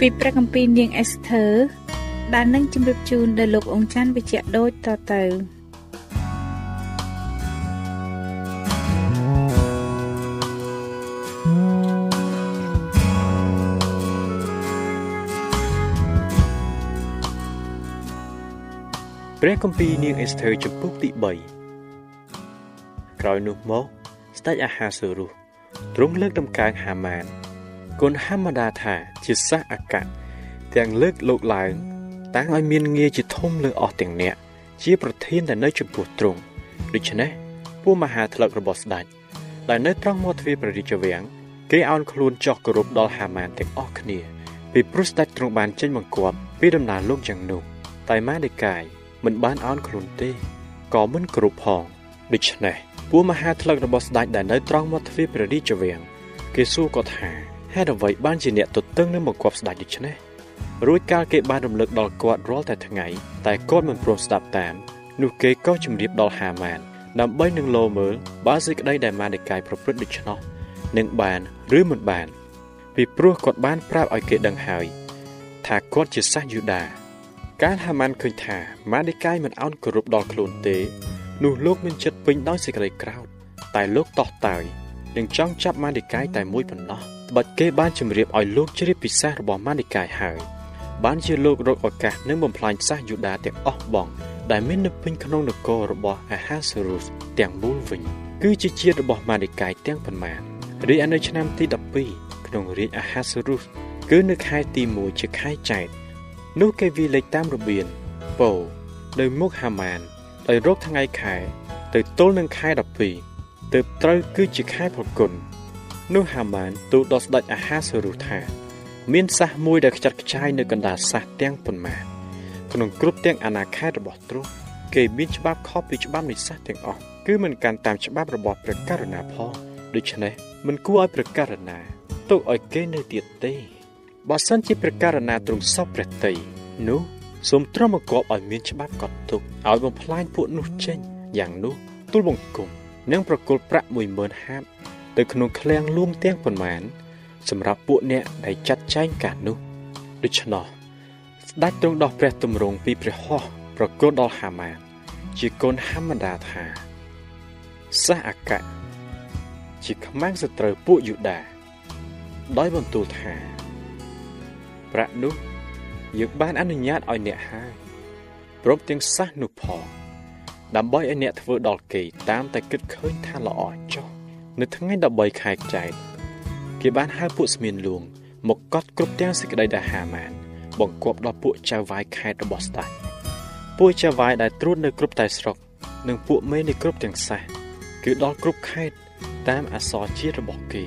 ពីព្រះគម្ពីរនាងអេសធើដែលនឹងជម្រាបជូនដល់លោកអង្ចាន់វិជ្ជៈដូចតទៅព្រះគម្ពីរនាងអេសធើចំពុកទី3ក្រោយនោះមកស្ដេចអាហាសូរុសទ្រង់លើកដំកើងហាម៉ាន គុណហម្មតាថាជាសះអកៈទាំងលើកលោកឡើងតាំងឲ្យមានងារជាធំលើអស់ទាំងអ្នកជាប្រធានដែលនៅចំពោះទ្រង់ដូច្នេះពួកមហាថ្លឹករបស់ស្ដេចដែលនៅត្រង់មាត់ទ្វារព្រះរាជវាំងគេអោនខ្លួនចោះគោរពដល់ហាម៉ានទាំងអស់គ្នាពីព្រោះស្ដេចទ្រង់បានចេញបង្គាប់ពីដំណើរលោកយ៉ាងនោះតែម៉ាដេកាយមិនបានអោនខ្លួនទេក៏មិនគ្រប់ផងដូច្នេះពួកមហាថ្លឹករបស់ស្ដេចដែលនៅត្រង់មាត់ទ្វារព្រះរាជវាំងគេសួរគាត់ថា ហេតុអ្វីបានជាអ្នកទទឹងនឹងបង្គាប់ស្ដេចដូច្នេះរួចកាលគេបានរំលឹកដល់គាត់រាល់តែថ្ងៃតែគាត់មិនព្រមស្ដាប់តាមនោះគេក៏ជម្រាបដល់ហាម៉ានដើម្បីនឹងលោមើលបើសេចក្តីដែលម៉ានិកាយប្រព្រឹត្តដូច្នោះនឹងបានឬមិនបានពីព្រោះគាត់បានប្រាប់ឲ្យគេដឹងហើយថាគាត់ជាសាសយូដាកាលហាម៉ានឃើញថាម៉ានិកាយមិនអោនគោរពដល់ខ្លួនទេ នោះលោកមានចិត្តពេញដោយសេចក្តីក្រោធតែលោកតោះតើយនឹងចង់ចាប់ម៉ានិកាយតែមួយប៉ុណ្ណោះត្បិតគេបានជម្រាបឲ្យលោកជ្រាបពិសេសរបស់ម៉ានិកាយហើយបានជាលោករកឱកាសនឹងបំផ្លាញសាសយូដាទាំងអស់បង ដែលមាននៅពេញក្នុងនគររបស់អាហាសេរុសទាំងមូលវិញ គឺជាជាតិរបស់ម៉ានិកាយទាំងប៉ុន្មានរីឯនៅឆ្នាំទី12ក្នុងរាជអាហាសេរុសគឺនៅខែទី1ជាខែចែកនោះគេវាលេខតាមរបៀនពោនៅមុខហាម៉ានដោយរកថ្ងៃខែ ទៅទល់នឹងខែ12ទើបត្រូវគឺជាខែប្រគុណ នោះហាម៉ានទូលដល់ស្ដេចអាហាសេរុសថា មានសះមួយដែលខ្ចាត់ខ្ចាយនៅកណ្ដាលសះទាំងប៉ុន្មានក្នុងគ្រប់ទាំងអាណាខេត្តរបស់ទ្រង់គេមានច្បាប់ខុសពីច្បាប់នៃសះទាំងអស់គឺមិនកាន់តាមច្បាប់របស់ព្រះករុណាផងដូច្នេះមិនគួរឲ្យព្រះករុណាទុកឲ្យគេនៅទៀតទេបើសិនជាព្រះករុណាទ្រង់សពព្រះតីនោះសូមទ្រាំមកគប់ឲ្យមានច្បាប់កត់ទុកឲ្យបំផ្លាញពួកនោះចេញយ៉ាងនោះទូលបង្គំនិងប្រគល់ប្រាក់10000ហាប ទៅក្នុងឃ្លាំងលួងទាំងប៉ុន្មាន សម្រាប់ពួកអ្នកដែលចាត់ចែងការនោះដូច្នោះស្ដេចទ្រង់ដោះព្រះទម្រង់ពីព្រះហស្ថប្រគល់ដល់ហាម៉ានជាកូនហាមដាថាសះអកៈជាខ្មាំងសត្រូវពួកយូដា ដោយបន្ទូលថាប្រាក់នោះយើងបានអនុញ្ញាតឲ្យអ្នកហើយព្រមទាំងសះនោះផងដើម្បីឲ្យអ្នកធ្វើដល់គេតាមតែគិតឃើញថាល្អចុះ នៅថ្ងៃ13ខែចែកគេបានហៅពួកស្មៀនលួង មកកត់គ្រប់ទាំងសេចក្តីដែលហាម៉ាន បង្គាប់ដល់ពួកចៅវាយខេត្តរបស់ស្ដេចពួកចៅវាយដែលត្រួតនៅគ្រប់តែស្រុក និងពួកមេនៃគ្រប់ទាំងសាសគឺដល់គ្រប់ខេត្តតាមអសរជាតិរបស់គេ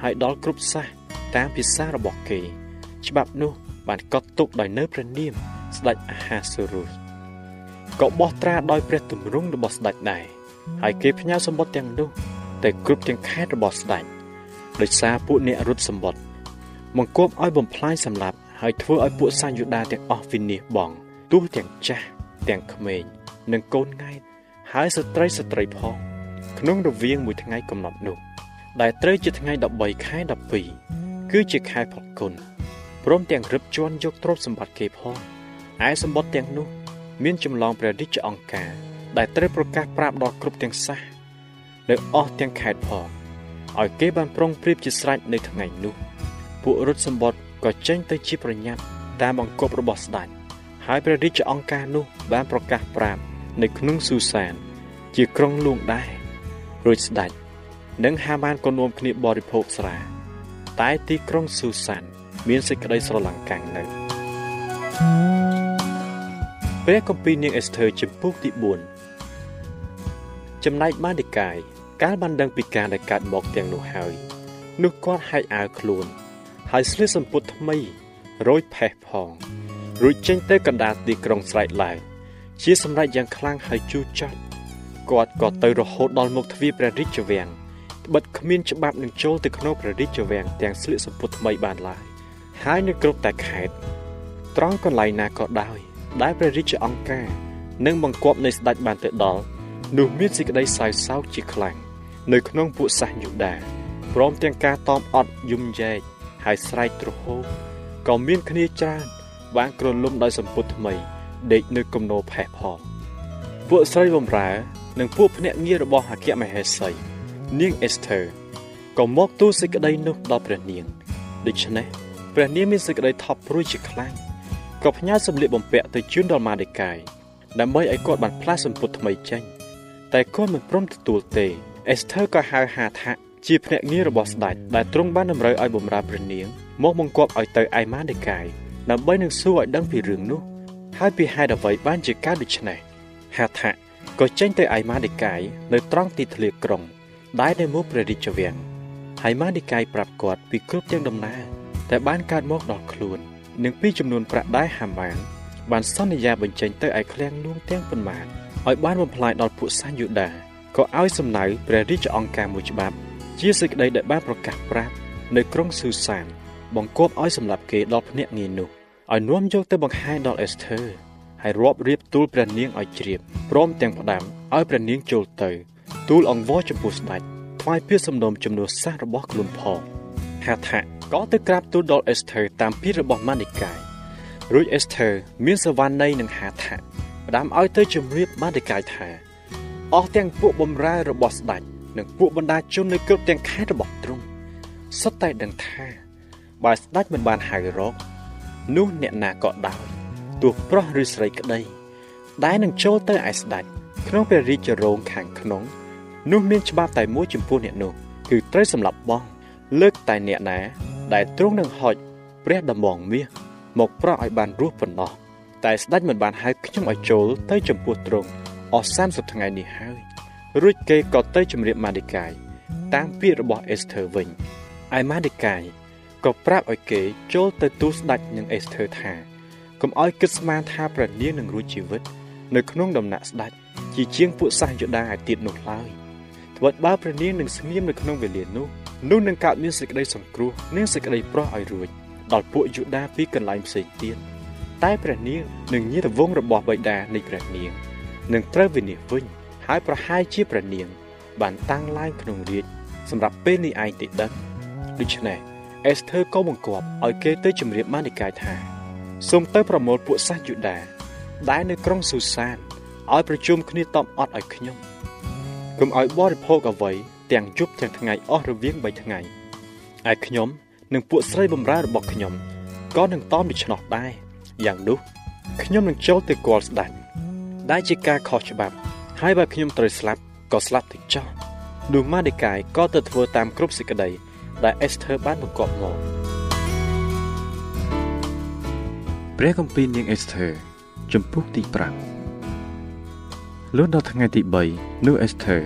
ហើយដល់គ្រប់សាសតាមភាសារបស់គេ ច្បាប់នោះ បានកត់ទុកដោយនៅព្រះនាមស្ដេចអាហាសូរុសក៏បោះត្រាដោយព្រះទម្រង់របស់ស្ដេចដែរហើយគេផ្ញើសម្បត្តិទាំងនោះ ទៅគ្រប់ទាំងខេត្តរបស់ស្ដេចដោយសារពួកអ្នករត់សម្បត្តិបង្គាប់ឲ្យបំផ្លាញសម្លាប់ហហើយធ្វើឲ្យពួកសាយូដាទាំងអស់វិនិច្ឆ័យបងទោះទាំងចាស់ទាំងក្មេងនិងកូនង៉ែតហើយស្ត្រីស្ត្រីផងក្នុងរវាងមួយថ្ងៃកំណត់នោះ ដែលត្រូវជាថ្ងៃ13ខែ12គឺជាខែផលគុណព្រមទាំងរឹបជន់យកទ្រព្យសម្បត្តិគេផងឯសម្បត្តិទាំងនោះ មានចម្លងព្រះរាជអង្គការដែលត្រូវប្រកាសប្រាប់ដល់គ្រប់ទាំងសាស នៅអស់ទាំងខេត្តផងឲ្យគេបានប្រុងប្រៀបជាស្រេចនៅថ្ងៃនោះពួករត់សម្បត្តិក៏ចេញទៅជាប្រញាប់តាមបង្គាប់របស់ស្ដេចហើយព្រះរាជអង្គការនោះបានប្រកាសប្រាប់នៅក្នុងស៊ូសាន ជាក្រុងលួងដែររួចស្ដេចនិងហាម៉ានក៏នាំគ្នាបរិភោគស្រា តែទីក្រុងស៊ូសាន មានសេចក្តីស្រឡាំងកាំងនៅព្រះគម្ពីរនាងអេសធើជំពូកទី4ចំណែកបាននិកាយ កាលបានដឹងពីការដែលកើតមកទាំងនោះហើយនោះគាត់ហែកអាវខ្លួន ហើយស្លៀកសំពត់ថ្មីរយផេះផងរួចចេញទៅកណ្ដាលទីក្រុងស្រែកឡើងជាសម្រេចយ៉ាងខ្លាំងហើយជូរចត់គាត់ក៏ទៅរហូតដល់មុខទ្វារព្រះរាជវាំងបិទគ្មានច្បាប់នឹងចូលទៅក្នុងព្រះរាជវាំងទាំងស្លៀកសំពត់ថ្មីបានឡើយហើយនៅគ្រប់តែខេត្តត្រង់កន្លែងណាក៏ដោយដែលព្រះរាជអង្គការ និងបង្គាប់នៃស្ដេចបានទៅដល់នោះមានសេចក្តីសោយសោកជាខ្លាំង នៅក្នុងពួកសាសយូដាព្រមទាំងការតមអត់យំយែកហើយស្រែកទ្រហោក៏មានគ្នាច្រើនបានក្រលុំដោយសម្ពុតថ្មីដេកនៅគំនោផេះផងពួកស្រីបំរើ និងពួកភ្នាក់ងាររបស់អគ្គមហេសីនាងអេសធើក៏មកទូលសេចក្តីនោះដល់ព្រះនាងដូច្នេះព្រះនាងមានសេចក្តីថប់ព្រួយជាខ្លាំងក៏ផ្ញើសម្លៀកបំពាក់ទៅជូនដល់ម៉ាដេកាយដើម្បីឲ្យគាត់បានផ្លាស់សម្ពុតថ្មីចេញតែគាត់មិនព្រមទទួលទេ អេសធើក៏ហៅហាថាជាភ្នាក់ងាររបស់ស្ដេចដែលទ្រង់បានតម្រូវឲ្យបម្រើព្រះនាងមកបង្គាប់ឲ្យទៅឯម៉ាដេកាយដើម្បីនឹងសួរឲ្យដឹងពីរឿងនោះហើយពីហេតុអ្វីបានជាកើតដូច្នេះហាថាក៏ចេញទៅឯម៉ាដេកាយនៅត្រង់ទីធ្លាក្រុងដែលនៅមុខព្រះរាជវាំងហើយម៉ាដេកាយប្រាប់គាត់ពីគ្រប់ទាំងដំណើរតែបានកើតមកដល់ខ្លួននិងពីចំនួនប្រាក់ដែលហាម៉ានបានសន្យាបញ្ចេញទៅឯឃ្លាំងនួងទាំងប៉ុន្មានឲ្យបានបំផ្លាញដល់ពួកសាញយូដា ក៏ឲ្យសំណៅព្រះរាជអង្គការមួយច្បាប់ជាសេចក្តីដែលបានប្រកាសប្រាប់នៅក្រុងស៊ូសាន បង្គាប់ឲ្យសម្លាប់គេដល់ភ្នាក់ងារនោះឲ្យនាំយកទៅបង្ហាញដល់អេសធើហើយរាប់រៀបទូលព្រះនាងឲ្យជ្រាបព្រមទាំងផ្ដាំឲ្យព្រះនាងចូលទៅ ទូលអង្វរចំពោះស្ដេចថ្វាយពាក្យសំណូមជំនួសសាសរបស់ខ្លួនផងហាថាក៏ទៅក្រាបទូលដល់អេសធើតាមពីរបស់ម៉ានីកាយរួចអេសធើមានសវណ្ណីនឹងហាថាផ្ដាំឲ្យទៅជម្រាបម៉ានីកាយថា អស់ទាំងពួកបំរើរបស់ស្ដេចនិងពួកបណ្ដាជននៅគ្រប់ទាំងខេត្តរបស់ទ្រង់សុទ្ធតែដឹងថាបើស្ដេចមិនបានហៅរកនោះអ្នកណាក៏ដោយទោះប្រុសឬស្រីក្តី ដែលនឹងចូលទៅឯស្ដេចក្នុងព្រះរាជរោងខាងក្នុង នោះមានច្បាប់តែមួយចំពោះអ្នកនោះគឺត្រូវសម្លាប់បងលើកតែអ្នកណា ដែលទ្រង់នឹងហុចព្រះដំបងមាសមកប្រោះឲ្យបានរស់ប៉ុណ្ណោះតែស្ដេចមិនបានហៅខ្ញុំឲ្យចូលទៅចំពោះទ្រង់ អស់30ថ្ងៃនេះហើយរួចគេក៏ទៅជម្រាបម៉ាឌីកាយតាមពាក្យរបស់អេសធើវិញឯម៉ាឌីកាយក៏ប្រាប់ឲ្យគេចូលទៅទូស្ដេចនឹងអេសធើថាកុំឲ្យគិតស្មានថាព្រះនាងនឹងរួចជីវិត នៅក្នុងដំណាក់ស្ដេចជាជាងពួកសាសយូដាឯទៀតនោះឡើយត្បិតបើព្រះនាងនឹងស្ងៀមនៅក្នុងវេលានោះនោះនឹងកើតមានសេចក្តីសង្គ្រោះនិងសេចក្តីប្រោះឲ្យរួចដល់ពួកយូដាពីកន្លែងផ្សេងទៀតតែព្រះនាងនឹងញាតវងរបស់បិតានៃព្រះនាង នឹងត្រូវវិនិច្ឆ័យវិញហើយប្រហែលជាព្រះនាង បានតាំងឡើងក្នុងរាជសម្រាប់ពេលនេះឯងទេដឹងដូច្នេះអេសធើក៏បង្គាប់ឲ្យគេទៅជម្រាបម៉ានីកាយថាសូមទៅប្រមូលពួកសាសយូដាដែលនៅក្រុងស៊ូសានឲ្យប្រជុំគ្នាតបអត់ឲ្យខ្ញុំកុំឲ្យបរិភោគអ្វីទាំងយប់ទាំងថ្ងៃអស់រវាង3ថ្ងៃឯខ្ញុំនិងពួកស្រីបម្រើរបស់ខ្ញុំក៏នឹងតមដូច្នោះដែរយ៉ាងនោះខ្ញុំនឹងចូលទៅគាល់ស្ដេច ដែលជាការខុសច្បាប់ហើយបើខ្ញុំត្រូវស្លាប់ក៏ស្លាប់ទៅចោះនោះម៉ាដេកាយក៏ទៅធ្វើតាមគ្រប់សេចក្តីដែលអេសធើបានបង្គាប់មកព្រះគម្ពីរនាងអេសធើជំពូកទី5លុះដល់ថ្ងៃទី3នោះអេសធើ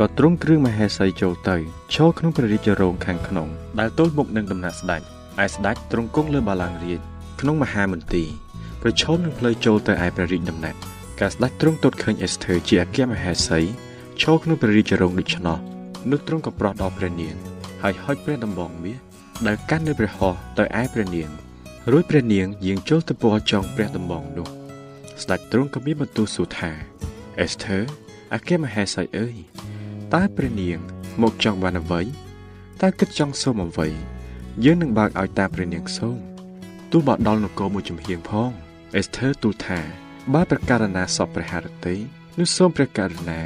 ក៏ទ្រង់គ្រឿងមហេសីចូលទៅឈរក្នុងព្រះរាជរោងខាងក្នុងដែលទល់មុខនឹងដំណាក់ស្ដេចឯស្ដេចទ្រង់គង់លើបាឡាំងរាជក្នុងមហាមន្ទីរប្រឈមនឹងផ្លូវចូលទៅឯព្រះរាជដំណាក់ ការស្ដេចទ្រង់ទតឃើញអេសធើជាអគ្គមហេសីឈរក្នុងព្រះរាជរោងដូច្នោះនោះទ្រង់ក៏ប្រោះដល់ព្រះនាងហើយហុចព្រះដំបងមាសដែលកាន់នៅព្រះហស្ថទៅឯព្រះនាងរួចព្រះនាងយាងចូលទៅពណ៌ចុងព្រះដំបងនោះស្ដេចទ្រង់ក៏មានបន្ទូលសួរថាអេសធើអគ្គមហេសីអើយតើព្រះនាងមកចង់បានអ្វីតើគិតចង់សូមអ្វីយើងនឹងបើកឲ្យតាមព្រះនាងសូមទោះបើដល់នគរមួយចំហៀងផងអេសធើទូលថា បើប្រការណាសពព្រះハរតីនោះសូមព្រះករុណា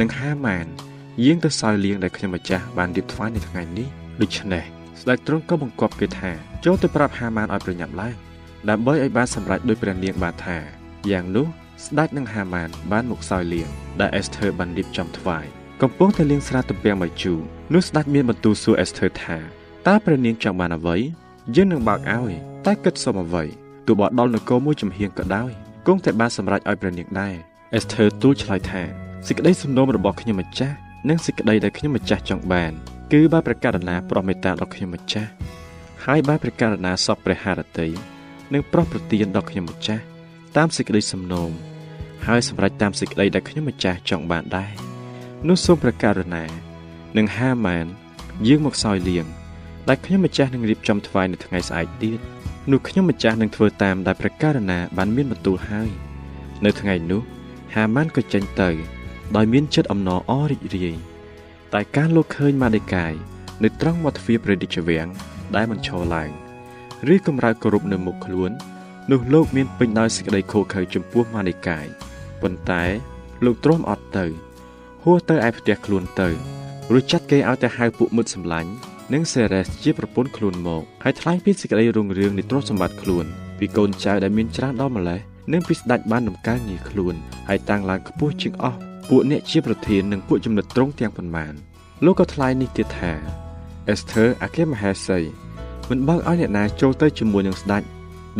នឹងហាម៉ានយាងទៅសោយលៀងដែលខ្ញុំម្ចាស់បានរៀបថ្វាយនៅថ្ងៃនេះដូច្នេះស្ដេចទ្រង់ក៏បង្គាប់គេថាចូលទៅប្រាប់ហាម៉ានឲ្យប្រញាប់ឡើងដើម្បីឲ្យបានសម្រេចដោយព្រះនាងបានថាយ៉ាងនោះស្ដេចនិងហាម៉ានបានមកសោយលៀងដែលអេសធើបានរៀបចំថ្វាយកំពុងតែលាងស្រាទំពាំងបាយជូរនោះស្ដេចមានបន្ទូលសួរអេសធើថាតើព្រះនាងចង់បានអ្វីយើងនឹងបើកឲ្យតែគិតសុំអ្វីទោះបើដល់នគរមួយចំហៀងក៏ដោយ គង់តែបានសម្រេចឲ្យព្រះនាងដែរអេសធើទូលឆ្លើយថាសេចក្តីសំណូមរបស់ខ្ញុំម្ចាស់និងសេចក្តីដែលខ្ញុំម្ចាស់ចង់បាន គឺបើព្រះករណាប្រោះមេត្តាដល់ខ្ញុំម្ចាស់ហើយបើព្រះករណាសពព្រះハរតីនិងប្រោះប្រទានដល់ខ្ញុំម្ចាស់តាមសេចក្តីសំណូមហើយសម្រេចតាមសេចក្តីដែលខ្ញុំម្ចាស់ចង់បានដែរនោះសូមព្រះករណានិងហាម៉ានយាងមកសោយលៀងដែលខ្ញុំម្ចាស់នឹងរៀបចំថ្វាយនៅថ្ងៃស្អែកទៀត នោះខ្ញុំម្ចាស់នឹងធ្វើតាមដែលព្រះករណាបានមានបន្ទូលហើយ នៅថ្ងៃនោះ ហាម៉ានក៏ចេញទៅ ដោយមានចិត្តអំណរអរីករាយតែការលោកឃើញម៉ាដេកាយនៅត្រង់មាត់ទ្វារព្រះរាជវាំងដែលមិនឈរឡើងឬកម្រើកគោរពនៅមុខខ្លួននោះលោកមានពេញដោយសេចក្តីខូខើចំពោះម៉ាដេកាយប៉ុន្តែលោកទ្រាំអត់ទៅហួសទៅឯផ្ទះខ្លួនទៅរួចចាត់គេឲ្យទៅហៅពួកមិត្តសម្លាញ់ និងសេរ៉េសជាប្រពន្ធខ្លួនមកហើយថ្លែងពីសេចក្តីរុងរឿងនៃទ្រព្យសម្បត្តិខ្លួនពីកូនចៅដែលមានច្រើនដល់ម្លេះនិងពីស្ដេចបានដំកើងងារខ្លួនហើយតាំងឡើងខ្ពស់ជាងអស់ពួកអ្នកជាប្រធាននិងពួកចំណិតត្រង់ទាំងប៉ុន្មានលោកក៏ថ្លែងនេះទៀតថាអេសធើអគ្គមហេសីមិនបើកឲ្យអ្នកណាចូលទៅជាមួយនឹងស្ដេច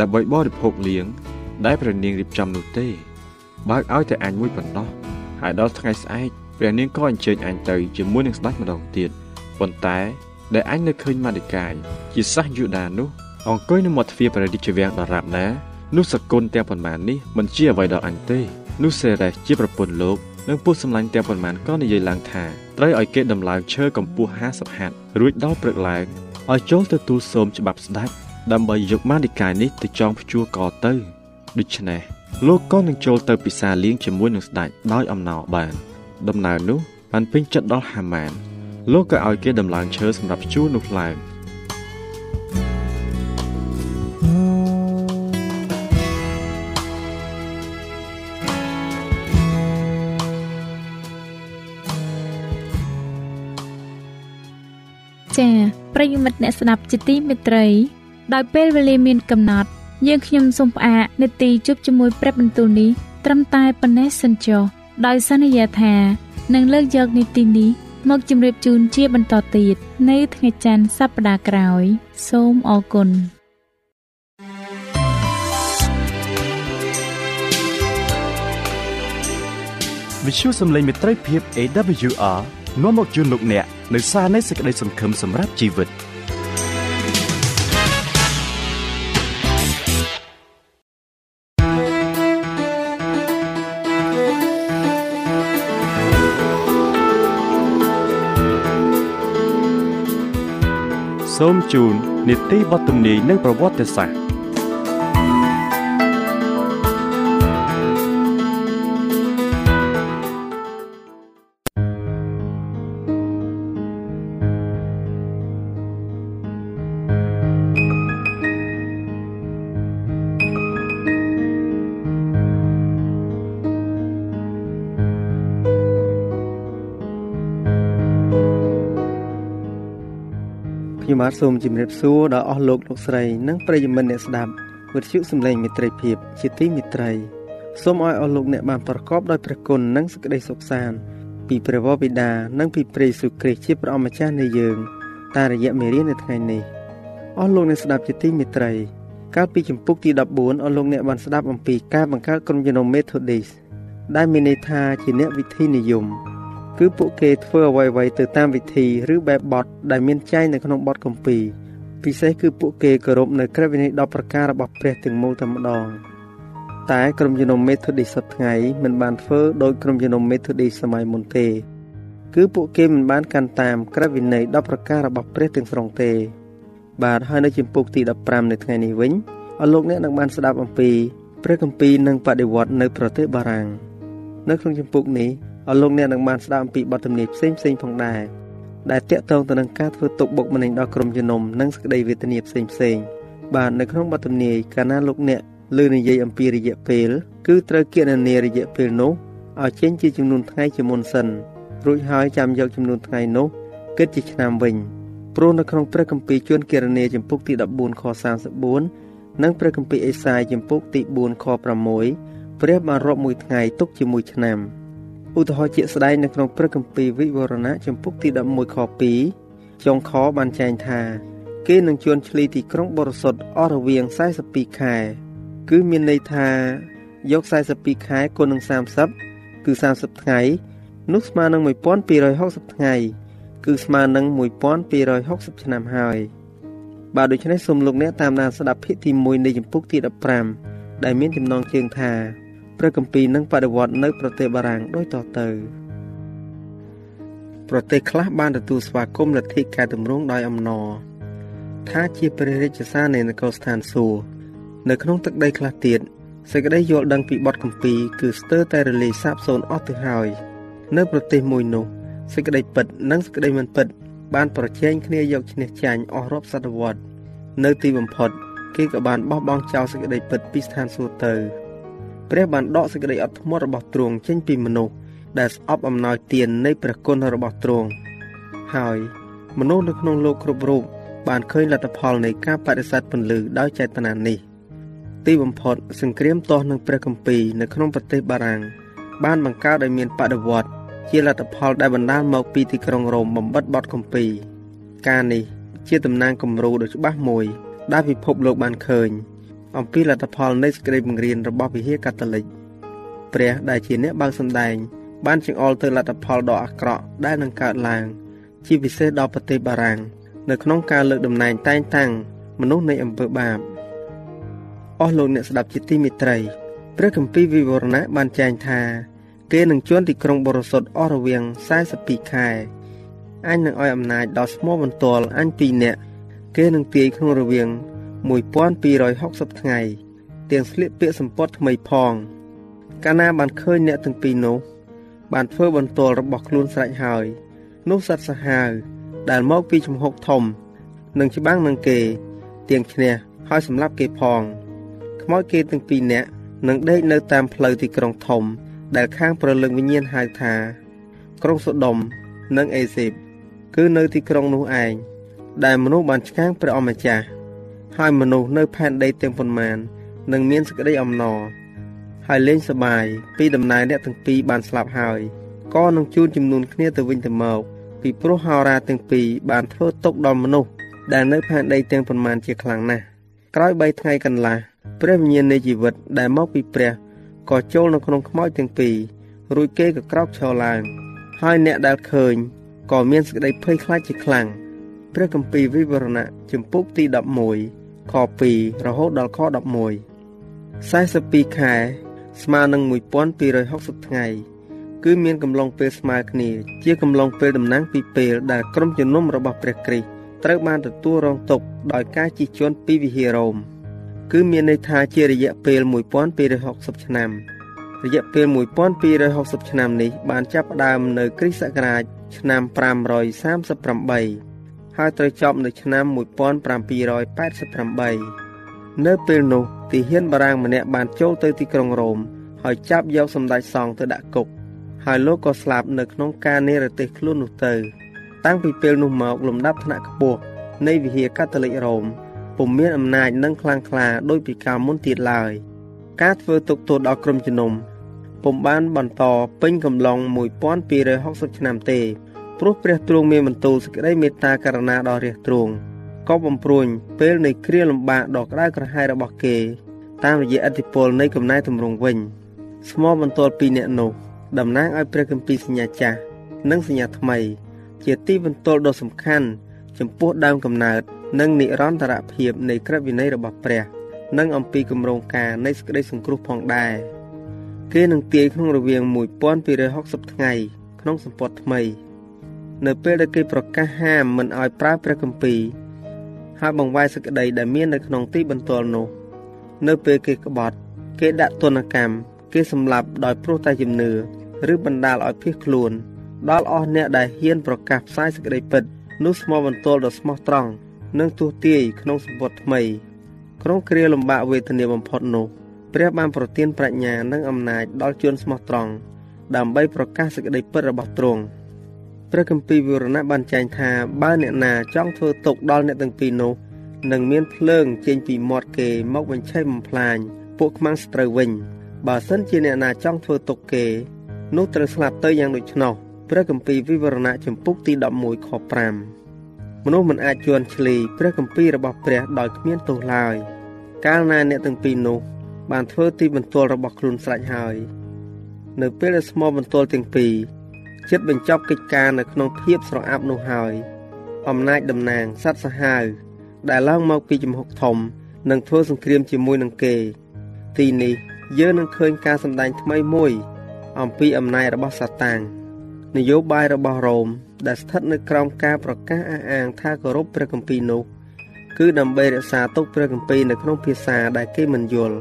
ដើម្បីបរិភោគលៀងដែលព្រះនាងរៀបចំនោះទេ បើកឲ្យតែអញមួយប៉ុណ្ណោះហើយដល់ថ្ងៃស្អែកព្រះនាងក៏អញ្ជើញអញទៅជាមួយនឹងស្ដេចម្ដងទៀតប៉ុន្តែ ដែលអញនៅឃើញម៉ាឌីកាយជាសាសយូដានោះអង្គុយនៅមាត់ទ្វារព្រះរាជវាំងដរាបណានោះសកុនទាំងប៉ុន្មាននេះមិនជាអ្វីដល់អញទេនោះសេរ៉េសជាប្រពន្ធលោកនិងពួកសម្លាញ់ទាំងប៉ុន្មានក៏និយាយឡើងថាត្រូវឲ្យគេដំឡើងឈើកម្ពស់50ហត្ថរួចដល់ព្រឹកឡើងឲ្យចូលទៅទូលសូមច្បាប់ស្ដេចដើម្បីយកម៉ានិកាយនេះទៅចងព្យួរកទៅដូច្នេះលោកក៏នឹងចូលទៅពិសាលៀងជាមួយនឹងស្ដេចដោយអំណរបាន ដំណើរនោះបានពេញចិត្តដល់ហាម៉ាន លោកក៏ឲ្យគេដំឡើងឈើសម្រាប់ព្យួរនោះឡើងចា៎ប្រិយមិត្តអ្នកស្ដាប់ជាទីមេត្រី ដោយពេលវេលាមានកំណត់ យើងខ្ញុំសូមផ្អាកនាទីជប់ជាមួយព្រឹបបន្ទូលនេះត្រឹមតែប៉ុណ្ណេះសិនចុះដោយសន្យាថានឹងលើកយកនីតិនេះ មកជម្រាបជូនជាបន្តទៀតនៅថ្ងៃច័ន្ទសប្តាហ៍ក្រោយ សូមអរគុណវិទ្យុសំឡេងមេត្រីភាព AWR នាំមកជូនលោកអ្នកនៅសារនៃសេចក្តីសង្ឃឹមសម្រាប់ជីវិត សូមជូននីតិបទទំនាយនិងប្រវត្តិសាស្ត្រ បាទសូមជម្រាបសួរដល់អស់លោកលោកស្រីនិងប្រិយមិត្តអ្នកស្ដាប់វិទ្យុសំឡេងមិត្តភាពជាទីមេត្រីសូមឲ្យអស់លោកអ្នកបានប្រកបដោយព្រះគុណនិងសេចក្តីសុខសាន្តពីព្រះវរបិតានិងពីព្រះយេស៊ូវគ្រីស្ទជាព្រះអម្ចាស់នៃយើងតាមរយៈមេរៀននៅថ្ងៃនេះអស់លោកអ្នកស្ដាប់ជាទីមេត្រីកាលពីចម្ពោះទី14អស់លោកអ្នកបានស្ដាប់អំពីការបង្កើតក្រុមជំនុំ Methodist ដែលមានន័យថាជាអ្នកវិធីនិយម គឺពួកគេធ្វើអ្វីៗទៅតាមវិធីឬបែបបទដែលមានចែងនៅក្នុងបទគម្ពីរពិសេសគឺពួកគេគោរពនៅក្រឹតវិន័យ10ប្រការរបស់ព្រះទាំងមូលតែម្ដងតែក្រុមជំនុំ Methodist សប្តាហ៍ថ្ងៃមិនបានធ្វើដោយក្រុមជំនុំ Methodist សម័យមុនទេ គឺពួកគេមិនបានកាន់តាមក្រឹតវិន័យ10ប្រការរបស់ព្រះទាំងស្រុងទេ បាទហើយនៅជំពូកទី15នៅថ្ងៃនេះវិញអស់លោកអ្នកនឹងបានស្ដាប់អំពីព្រះគម្ពីរនិងបដិវត្តនៅប្រទេសបារាំងនៅក្នុងជំពូកនេះ អស់លោកអ្នកនឹងបានស្ដាប់អំពីបទទំនាយផ្សេងផ្សេងផងដែរដែលតាក់ទងទៅនឹងការធ្វើទុកបុកម្នេញដល់ក្រុមជំនុំនិងសេចក្តីវេទនាផ្សេងផ្សេងបាទនៅក្នុងបទទំនាយកាលណាលោកអ្នកលើនិយាយអំពីរយៈពេលគឺត្រូវគណនារយៈពេលនោះឲ្យចេញជាចំនួនថ្ងៃជាមុនសិនរួចហើយចាំយកចំនួនថ្ងៃនោះគិតជាឆ្នាំវិញព្រោះនៅក្នុងព្រះគម្ពីរជួនគរនីចំពុកទី14ខ34និងព្រះគម្ពីរអេសាយចំពុកទី4ខ6ព្រះបានរាប់មួយថ្ងៃទុកជាមួយឆ្នាំ ឧទាហរណ៍ជាក់ស្ដែងនៅក្នុងព្រះគម្ពីរវិវរណៈចំពុកទី11ខ2ចុងខបានចែងថាគេនឹងជួនឆ្លីទីក្រុងបរិសុទ្ធអស់រវាង42ខែ គឺមានន័យថាយក42ខែគុណនឹង30គឺ30ថ្ងៃនោះស្មើនឹង1260ថ្ងៃគឺស្មើនឹង1260ឆ្នាំហើយបាទដូច្នេះសូមលោកអ្នកតាមដានស្ដាប់ភាគទី1នៃចម្ពោះទី15ដែលមានចំណងជើងថា ព្រះគម្ពីរនឹងបដិវត្តនៅប្រទេសបារាំងដូចតទៅប្រទេសខ្លះបានទទួលស្វាគមន៍លទ្ធិកែតម្រង់ដោយអំណរថាជាព្រះរាជសារនៃនគរស្ថានសួគ៌នៅក្នុងទឹកដីខ្លះទៀតសេចក្តីយល់ដឹងពីបទគម្ពីរគឺស្ទើរតែរលាយសាបសូន្យអស់ទៅហើយនៅប្រទេសមួយនោះសេចក្តីពិតនិងសេចក្តីមិនពិត បានប្រជែងគ្នាយកឈ្នះចាញ់អស់រាប់សតវត្សនៅទីបំផុត គេក៏បានបោះបង់ចោលសេចក្តីពិតពីស្ថានសួគ៌ទៅ ព្រះបានដកសេចក្តីអត់ធ្មត់របស់ទ្រង់ចេញពីមនុស្សដែលស្អប់អំណោយទាននៃព្រះគុណរបស់ទ្រង់ហើយមនុស្សនៅក្នុងលោកគ្រប់រូបបានឃើញលទ្ធផលនៃការបដិសេធពន្លឺដោយចេតនានេះទីបំផុតសង្គ្រាមទាស់នឹងព្រះគម្ពីរនៅក្នុងប្រទេសបារាំងបានបង្កើតឲ្យមានបដិវត្តជាលទ្ធផលដែលបណ្ដាលមកពីទីក្រុងរ៉ូមបំបិតបទគម្ពីរការនេះជាតំណាងគំរូដ៏ច្បាស់មួយដែលពិភពលោកបានឃើញ អំពីលទ្ធផលនៃសេចក្តីបង្រៀនរបស់វិហារកាតូលិកព្រះដែលជាអ្នកបើកសម្ដែង បានចង្អុលទៅលទ្ធផលដ៏អាក្រក់ដែលនឹងកើតឡើង ជាពិសេសដល់ប្រទេសបារាំងនៅក្នុងការលើកតំណែងតែងតាំងមនុស្សនៃអំពើបាបអស់លោកអ្នកស្ដាប់ជាទីមេត្រីព្រះគម្ពីរវិវរណៈបានចែងថាគេនឹងជន់ទីក្រុងបរិសុទ្ធអស់រវាង42ខែអញនឹងឲ្យអំណាចដល់ស្មោបន្ទាល់អញពីរនាក់គេនឹងទាយក្នុងរវាង 1260ថ្ងៃទាំងស្លៀកពាក់សម្ពត់ថ្មីផងកាលណាបានឃើញអ្នកទាំងពីរនោះបានធ្វើបន្ទាល់របស់ខ្លួនស្រេចហើយនោះសត្វសាហាវដែលមកពីជំហុកធំនឹងច្បាំងនឹងគេទៀងឈ្នះហើយសម្លាប់គេផងខ្មោចគេទាំងពីរនាក់នឹងដេកនៅតាមផ្លូវទីក្រុងធំ ដែលខាងប្រលឹងវិញ្ញាណហៅថា ក្រុងសូដុំនិងអេស៊ីបគឺនៅទីក្រុងនោះឯងដែលមនុស្សបានឆ្កាងព្រះអម្ចាស់ ហើយមនុស្សនៅផែនដីទាំងប៉ុន្មាននឹងមានសេចក្តីអំណរហើយលេងសប្បាយពីដំណើរអ្នកទាំងពីរបានស្លាប់ហើយក៏នឹងជួនចំនួនគ្នាទៅវិញទៅមកពីព្រោះហោរាទាំងពីរបានធ្វើទុកដល់មនុស្សដែលនៅផែនដីទាំងប៉ុន្មានជាខ្លាំងណាស់ក្រោយ3ថ្ងៃកន្លះព្រះវិញ្ញាណនៃជីវិតដែលមកពីព្រះក៏ចូលនៅក្នុងខ្មោចទាំងពីររួចគេក៏ក្រោកឈរឡើងហើយអ្នកដែលឃើញក៏មានសេចក្តីភ័យខ្លាចជាខ្លាំងព្រះគម្ពីរវិវរណៈជំពូកទី11 ខ2រហូតដល់ខ11 42ខែ ស្មើនឹង1260ថ្ងៃ គឺមានកំឡុងពេលស្មើគ្នា ជាកំឡុងពេលតំណាងពីពេលដែលក្រុមជំនុំរបស់ព្រះគ្រីស្ទត្រូវបានទទួលរងទុក្ខដោយការជិះជាន់ពីវិហាររ៉ូមគឺមានន័យថាជារយៈពេល1260ឆ្នាំរយៈពេល1260ឆ្នាំនេះបានចាប់ផ្ដើមនៅគ្រិស្តសករាជឆ្នាំ538 ហើយត្រូវចប់នៅឆ្នាំ1788នៅពេលនោះទីហ៊ានបារាំងម្នាក់បានចូលទៅទីក្រុងរ៉ូមហើយចាប់យកសម្ដេចសង្ឃទៅដាក់គុកហើយលោកក៏ស្លាប់នៅក្នុងការនិរទេសខ្លួននោះទៅ តាំងពីពេលនោះមកលំដាប់ថ្នាក់ខ្ពស់នៃវិហារកាតូលិករ៉ូមពុំមានអំណាចនិងខ្លាំងក្លាដោយពីកាលមុនទៀតឡើយការធ្វើទុកទោសដល់ក្រុមជំនុំពុំបានបន្តពេញកំឡុង1260ឆ្នាំទេ ព្រោះព្រះទ្រង់មានបន្ទូលសេចក្តីមេត្តាករុណាដល់រាជទ្រង់ក៏បំព្រួញពេលនៃគ្រាលំបាកដ៏ក្តៅក្រហាយរបស់គេ តាមរយៈឥទ្ធិពលនៃកំណែតម្រង់វិញស្មោបន្ទាល់ពីអ្នកនោះតំណាងឲ្យព្រះគម្ពីរសញ្ញាចាស់និងសញ្ញាថ្មី ជាទីបន្ទាល់ដ៏សំខាន់ចំពោះដើមកំណើត និងនិរន្តរភាពនៃក្រឹតវិន័យរបស់ព្រះ និងអំពីគម្រោងការនៃសេចក្តីសង្គ្រោះផងដែរគេនឹងទាយក្នុងរវាង1260ថ្ងៃក្នុងសម្ពត់ថ្មី នៅពេលដែលគេប្រកាសហាមមិនឲ្យប្រើព្រះគម្ពីរហើយបង្វែរសេចក្តីដែលមាននៅក្នុងទីបន្ទាល់នោះ នៅពេលគេក្បត់ គេដាក់ទណ្ឌកម្មគេសម្លាប់ដោយព្រោះតែជំនឿឬបណ្ដាលឲ្យភៀសខ្លួន ដល់អស់អ្នកដែលហ៊ានប្រកាសផ្សាយសេចក្តីពិតនោះស្មោះបន្ទល់ដ៏ស្មោះត្រង់និងទោះទាយក្នុងសម្ពត់ថ្មី ក្នុងគ្រាលំបាកវេទនាបំផុតនោះព្រះបានប្រទានប្រាជ្ញានិងអំណាចដល់ជនស្មោះត្រង់ដើម្បីប្រកាសសេចក្តីពិតរបស់ទ្រង់ ព្រះគម្ពីរវិវរណៈបានចែងថាបើអ្នកណាចង់ធ្វើទុកដល់អ្នកទាំងពីរនោះនឹងមានភ្លើងចេញពីមាត់គេមកបញ្ឆេះបំផ្លាញពួកខ្មាំងស្ត្រូវវិញបើសិនជាអ្នកណាចង់ធ្វើទុកគេនោះត្រូវស្លាប់ទៅយ៉ាងដូច្នោះព្រះគម្ពីរវិវរណៈចំពុកទី11ខ5មនុស្សមិនអាចជន់ឈ្លីព្រះគម្ពីររបស់ព្រះដោយគ្មានទោសឡើយកាលណាអ្នកទាំងពីរនោះបានធ្វើទីបន្ទាល់របស់ខ្លួនស្រេចហើយ នៅពេលដែលស្មោបន្ទាល់ទាំងពីរ ចិត្តបញ្ចប់កិច្ចការនៅក្នុងភាពស្រអាប់នោះហើយអំណាចតំណាងសត្វសាហាវដែលឡើងមកពីជំហុកធំនឹងធ្វើសង្គ្រាមជាមួយនឹងគេ ទីនេះយើងនឹងឃើញការសម្ដែងថ្មីមួយ អំពីអំណាចរបស់សាតាំងនយោបាយរបស់រ៉ូមដែលស្ថិតនៅក្រោមការប្រកាសអះអាងថាគោរពព្រះគម្ពីរនោះគឺដើម្បីរក្សាទុកព្រះគម្ពីរនៅក្នុងភាសាដែលគេមិនយល់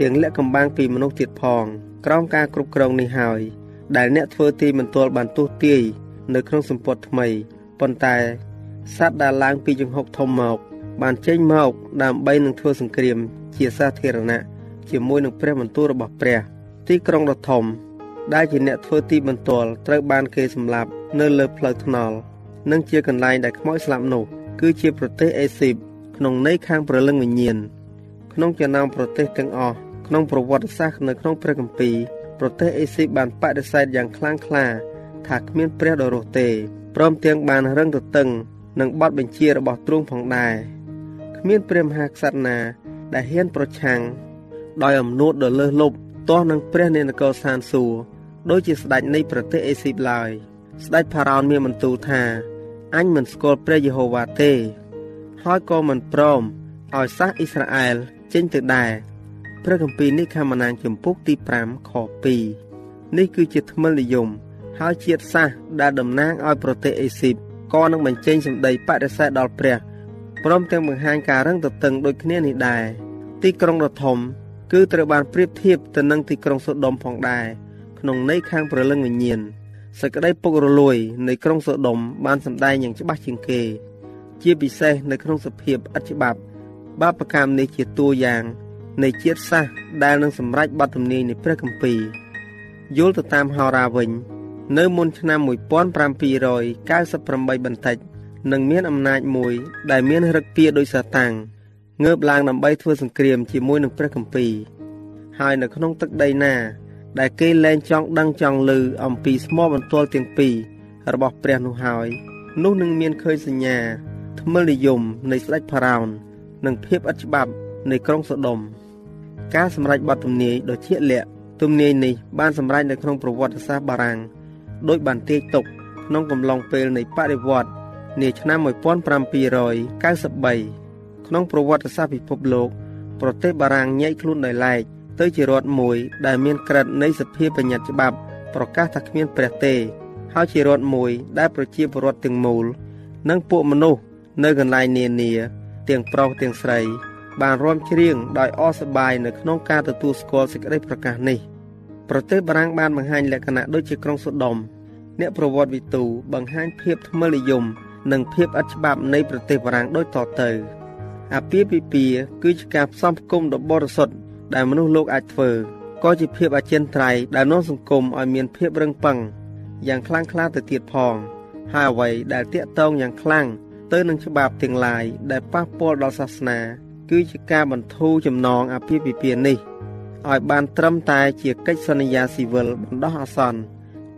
ទាំងលាក់កំបាំងពីមនុស្សទៀតផង ក្រោមការគ្រប់គ្រងនេះហើយ ដែលអ្នកធ្វើទីមន្ទល់បានទុះទាយនៅក្នុងសម្ពត់ថ្មីប៉ុន្តែសត្វដែលឡើងពីចង្ហុកធំមក បានចេញមកដើម្បីនឹងធ្វើសង្គ្រាម ជាសាធារណៈជាមួយនឹងព្រះបន្ទូលរបស់ព្រះ ទីក្រុងដ៏ធំ ដែលជាអ្នកធ្វើទីបន្ទាល់ត្រូវបានគេសម្លាប់នៅលើផ្លូវថ្នល់និងជាកន្លែងដែលខ្មោចស្លាប់នោះគឺជាប្រទេសអេស៊ីបក្នុងន័យខាងព្រលឹងវិញ្ញាណក្នុងចំណោមប្រទេសទាំងអស់ក្នុងប្រវត្តិសាស្ត្រនៅក្នុងព្រះគម្ពីរ ប្រទេសអេស៊ីបបានបដិសេធយ៉ាងខ្លាំងក្លា ថាគ្មានព្រះដ៏រស់ទេព្រមទាំងបានរឹងទទឹងនឹងបទបញ្ជារបស់ទ្រង់ផងដែរគ្មានព្រះមហាក្សត្រណាដែលហ៊ានប្រឆាំងដោយអំនួតដ៏លើសលប់ទាស់នឹងព្រះនេនគរសានសួរដូចជាស្ដេចនៃប្រទេសអេស៊ីបឡើយស្ដេចផារ៉ោនមានបន្ទូលថាអញមិនស្គាល់ព្រះយេហូវ៉ាទេ ហើយក៏មិនព្រមឲ្យសាសអ៊ីស្រាអែលចេញទៅដែរ ព្រះគម្ពីរនេះខមណាងចំពុកទី5ខ2នេះគឺជាថ្មិលនិយម ហើយជាតិសាសដែលតំណាងឲ្យប្រទេសអេស៊ីបក៏នឹងបញ្ចេញសម្ដីបដិសេធដល់ព្រះព្រមទាំងបង្ហាញការរឹងទទឹងដូចគ្នានេះដែរទីក្រុងដ៏ធំ គឺត្រូវបានប្រៀបធៀបទៅនឹងទីក្រុងសូដុំផងដែរក្នុងន័យខាងព្រលឹងវិញ្ញាណសេចក្តីពុករលួយនៃក្រុងសូដុំបានសម្ដែងយ៉ាងច្បាស់ជាងគេ ជាពិសេសនៅក្នុងសភាពអត់ច្បាប់បាបកម្មនេះជាតួយ៉ាង នៃជាតិសាសន៍ដែលនឹងសម្រេចបទទំនាយនៃព្រះគម្ពីរយល់ទៅតាមហោរាវិញ នៅមុនឆ្នាំ1798បន្តិចនឹងមានអំណាចមួយដែលមានរឹកពីដោយសាតាំងងើបឡើងដើម្បីធ្វើសង្គ្រាមជាមួយនឹងព្រះគម្ពីរហើយនៅក្នុងទឹកដីណា ដែលគេលែងចង់ដឹងចង់ឮអំពីស្មោបន្ទាល់ទាំងពីររបស់ព្រះនោះហើយនោះនឹងមានឃើញសញ្ញាថ្មិលនិយមនៃស្ដេចផារ៉ោននិងភាពឥតច្បាប់នៃក្រុងសូដុំ ការសម្រេចបទទំនាយដ៏ជាក់លាក់ទំនាយនេះបានសម្រេចនៅក្នុងប្រវត្តិសាស្ត្របារាំងដោយបានទាយទុកក្នុងកំឡុងពេលនៃបដិវត្តនាឆ្នាំ1793ក្នុងប្រវត្តិសាស្ត្រពិភពលោក ប្រទេសបារាំងញែកខ្លួនដោយឡែកទៅជារដ្ឋមួយដែលមានក្រិតនៃសភាបញ្ញត្តិច្បាប់ ប្រកាសថាគ្មានព្រះទេហើយជារដ្ឋមួយដែលប្រជាពលរដ្ឋទាំងមូល និងពួកមនុស្សនៅកន្លែងនានាទាំងប្រុសទាំងស្រី បានរួមច្រៀងដោយអសប្បាយនៅក្នុងការទទួលស្គាល់សេចក្តីប្រកាសនេះប្រទេសបារាំងបានបង្ហាញលក្ខណៈដូចជាក្រុងសូដុំអ្នកប្រវត្តិវិទូបង្ហាញភាពថ្មិលនិយមនិងភាពឥតច្បាប់នៃប្រទេសបារាំងដូចតទៅអាពាហ៍ពិពាហ៍គឺជាការផ្សំផ្គុំដ៏បរិសុទ្ធដែលមនុស្សលោកអាចធ្វើក៏ជាភាពអចិន្ត្រៃយ៍ដែលនាំសង្គមឲ្យមានភាពរឹងប៉ឹងយ៉ាងខ្លាំងក្លាទៅទៀតផងហើយអ្វីដែលតាកតងយ៉ាងខ្លាំងទៅនឹងច្បាប់ទាំងឡាយដែលប៉ះពាល់ដល់សាសនា គឺជាការបន្ធូរចំណងអាពាហ៍ពិពាហ៍នេះឲ្យបានត្រឹមតែជាកិច្ចសន្យាស៊ីវិលបណ្ដោះអាសន្ន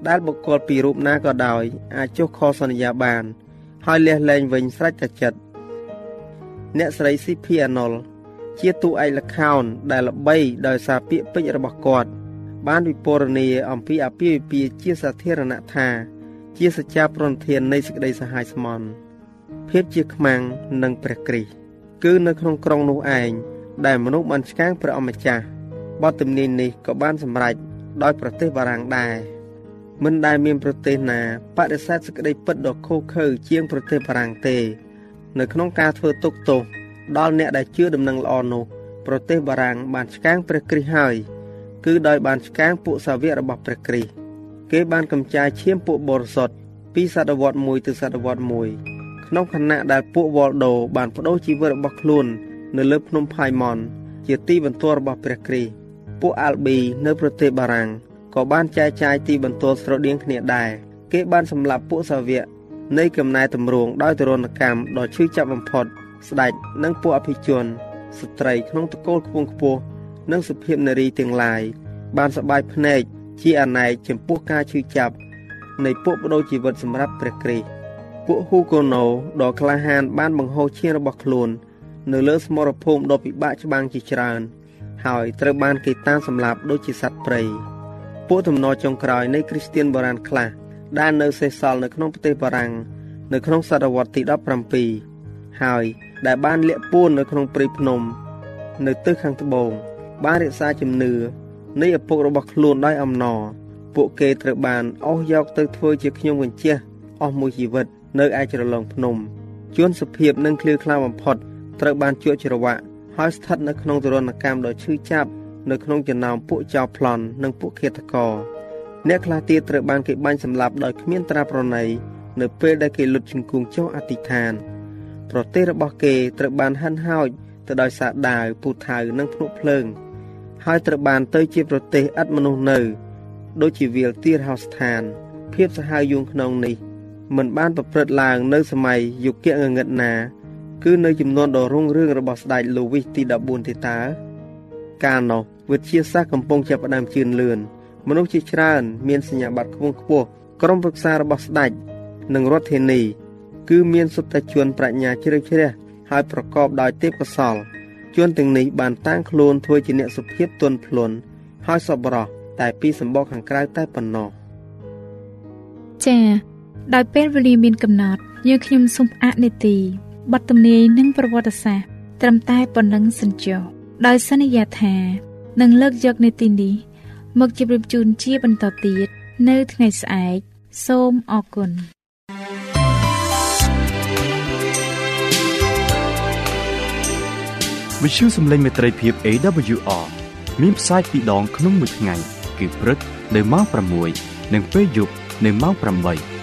ដែលបុគ្គលពីររូបណាក៏ដោយអាចចុះខសន្យាបាន ហើយលះលែងវិញស្រេចតែចិត្តអ្នកស្រីស៊ីភីអាណុលជាតួឯកល្ខោនដែលល្បីដោយសារពាក្យពេចន៍របស់គាត់ បានវិពរនាអំពីអាពាហ៍ពិពាហ៍ជាសាធារណៈថា ជាសច្ចាប្រណធាននៃសេចក្តីសហាយស្មន់ភាពជាខ្មាំងនិងព្រះគ្រីស្ទ គឺនៅក្នុងក្រុងនោះឯងដែលមនុស្សបានឆ្កាងព្រះអម្ចាស់បទទំនាយនេះក៏បានសម្រេចដោយប្រទេសបារាំងដែរមិនដែលមានប្រទេសណាបដិសេធសេចក្តីពិតដ៏ខុសខើជាងប្រទេសបារាំងទេ នៅក្នុងការធ្វើទុកទោសដល់អ្នកដែលជឿដំណឹងល្អនោះប្រទេសបារាំងបានឆ្កាងព្រះគ្រីស្ទហើយគឺដោយបានឆ្កាងពួកសាវករបស់ព្រះគ្រីស្ទគេបានកំចាយឈាមពួកបរិសុទ្ធពីសតវត្ស1ទៅសតវត្ស1 ក្នុងខណៈដែលពួកវ៉លដូបានបដូរជីវិតរបស់ខ្លួន នៅលើភ្នំផាយម៉ុនជាទីបន្ទាល់របស់ព្រះគ្រីស្ទពួកអាល់ប៊ីនៅប្រទេសបារាំងក៏បានចែកចាយទីបន្ទាល់ស្រដៀងគ្នាដែរគេបានសម្លាប់ពួកសាវកនៃកំណែតម្រង់ដោយទរណកម្មដ៏ឈឺចាប់បំផុត ស្ដេចនិងពួកអភិជនស្ត្រីក្នុងតកូលខ្ពង់ខ្ពស់និងសុភាពនារីទាំងឡាយបានសបាយភ្នែកជាអណែកចំពោះការឈឺចាប់នៃពួកបដូរជីវិតសម្រាប់ព្រះគ្រីស្ទ ពួកហ៊ូកូណូដ៏ក្លាហានបានបង្ហូរឈាមរបស់ខ្លួន នៅលើស្មរភូមិដ៏ពិបាកច្បាំងជាច្រើន ហើយត្រូវបានគេតាមសម្លាប់ដូចជាសត្វព្រៃពួកទំនរចុងក្រោយនៃគ្រីស្ទៀនបុរាណខ្លះដែលនៅសេសសល់នៅក្នុងប្រទេសបារាំងនៅក្នុងសតវត្សទី17ហើយដែលបានលាក់ពួននៅក្នុងព្រៃភ្នំ នៅទិសខាងត្បូងបានរក្សាជំនឿនៃឪពុករបស់ខ្លួនដោយអំណរពួកគេត្រូវបានអស់យកទៅធ្វើជាខ្ញុំកញ្ជះអស់មួយជីវិត នៅឯជ្រលងភ្នំជួនសុភាពនិងឃ្លាវខ្លាបំផុតត្រូវបានជួចច្រវាក់ហើយស្ថិតនៅក្នុងទរណកម្មដ៏ឈឺចាប់នៅក្នុងចំណោមពួកចៅប្លន់និងពួកឃាតករអ្នកខ្លះទៀតត្រូវបានគេបាញ់សម្លាប់ដោយគ្មានត្រាប្រណីនៅពេលដែលគេលុតជង្គង់ចុះអធិដ្ឋាន ប្រទេសរបស់គេត្រូវបានហិនហោចទៅដោយសារដាវពូថៅនិងភ្នក់ភ្លើង ហើយត្រូវបានទៅជាប្រទេសឥតមនុស្សនៅ ដូចជាវាលទារហោស្ថាន ភាពសាហាវយួងក្នុងនេះ មិនបានប្រព្រឹត្តឡើងនៅសម័យយុគងងឹតណា គឺនៅចំនួនដ៏រុងរឿងរបស់ស្ដេចលូវីសទី14ទេតើកាលនោះវិទ្យាសាស្ត្រកំពុងចាប់ផ្ដើមជឿនលឿនមនុស្សជាច្រើន មានសញ្ញាបត្រខ្ពង់ខ្ពស់ក្រុមប្រឹក្សារបស់ស្ដេចនិងរដ្ឋធានី គឺមានសុទ្ធតែជួនប្រាជ្ញាជ្រៅជ្រះហើយប្រកបដោយទេពកោសល្យជួនទាំងនេះបានតាំងខ្លួនធ្វើជាអ្នកសុភាពទន់ភ្លន់ហើយសប្បុរសតែពីសម្បកខាងក្រៅតែប៉ុណ្ណោះចា៎ ដោយពេលវេលាមានកំណត់យើងខ្ញុំសូមអនុទីបទទំនាយនិងប្រវត្តិសាស្ត្រត្រឹមតែប៉ុណ្ណឹងសិនចុះដោយសន្យាថានឹងលើកយកនីតិនេះមកជម្រាបជូនជាបន្តទៀតនៅថ្ងៃស្អែកសូមអរគុណវិទ្យុសំឡេងមេត្រីភាព AWR មានផ្សាយពីរដងក្នុងមួយថ្ងៃគឺព្រឹកនៅម៉ោង6និងពេលយប់នៅម៉ោង8